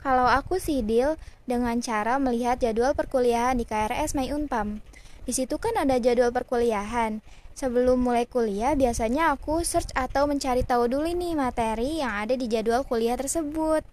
Kalau aku sih deal dengan cara melihat jadwal perkuliahan di KRS My Unpam. Di situ kan ada jadwal perkuliahan. Sebelum mulai kuliah, biasanya aku search atau mencari tahu dulu nih materi yang ada di jadwal kuliah tersebut.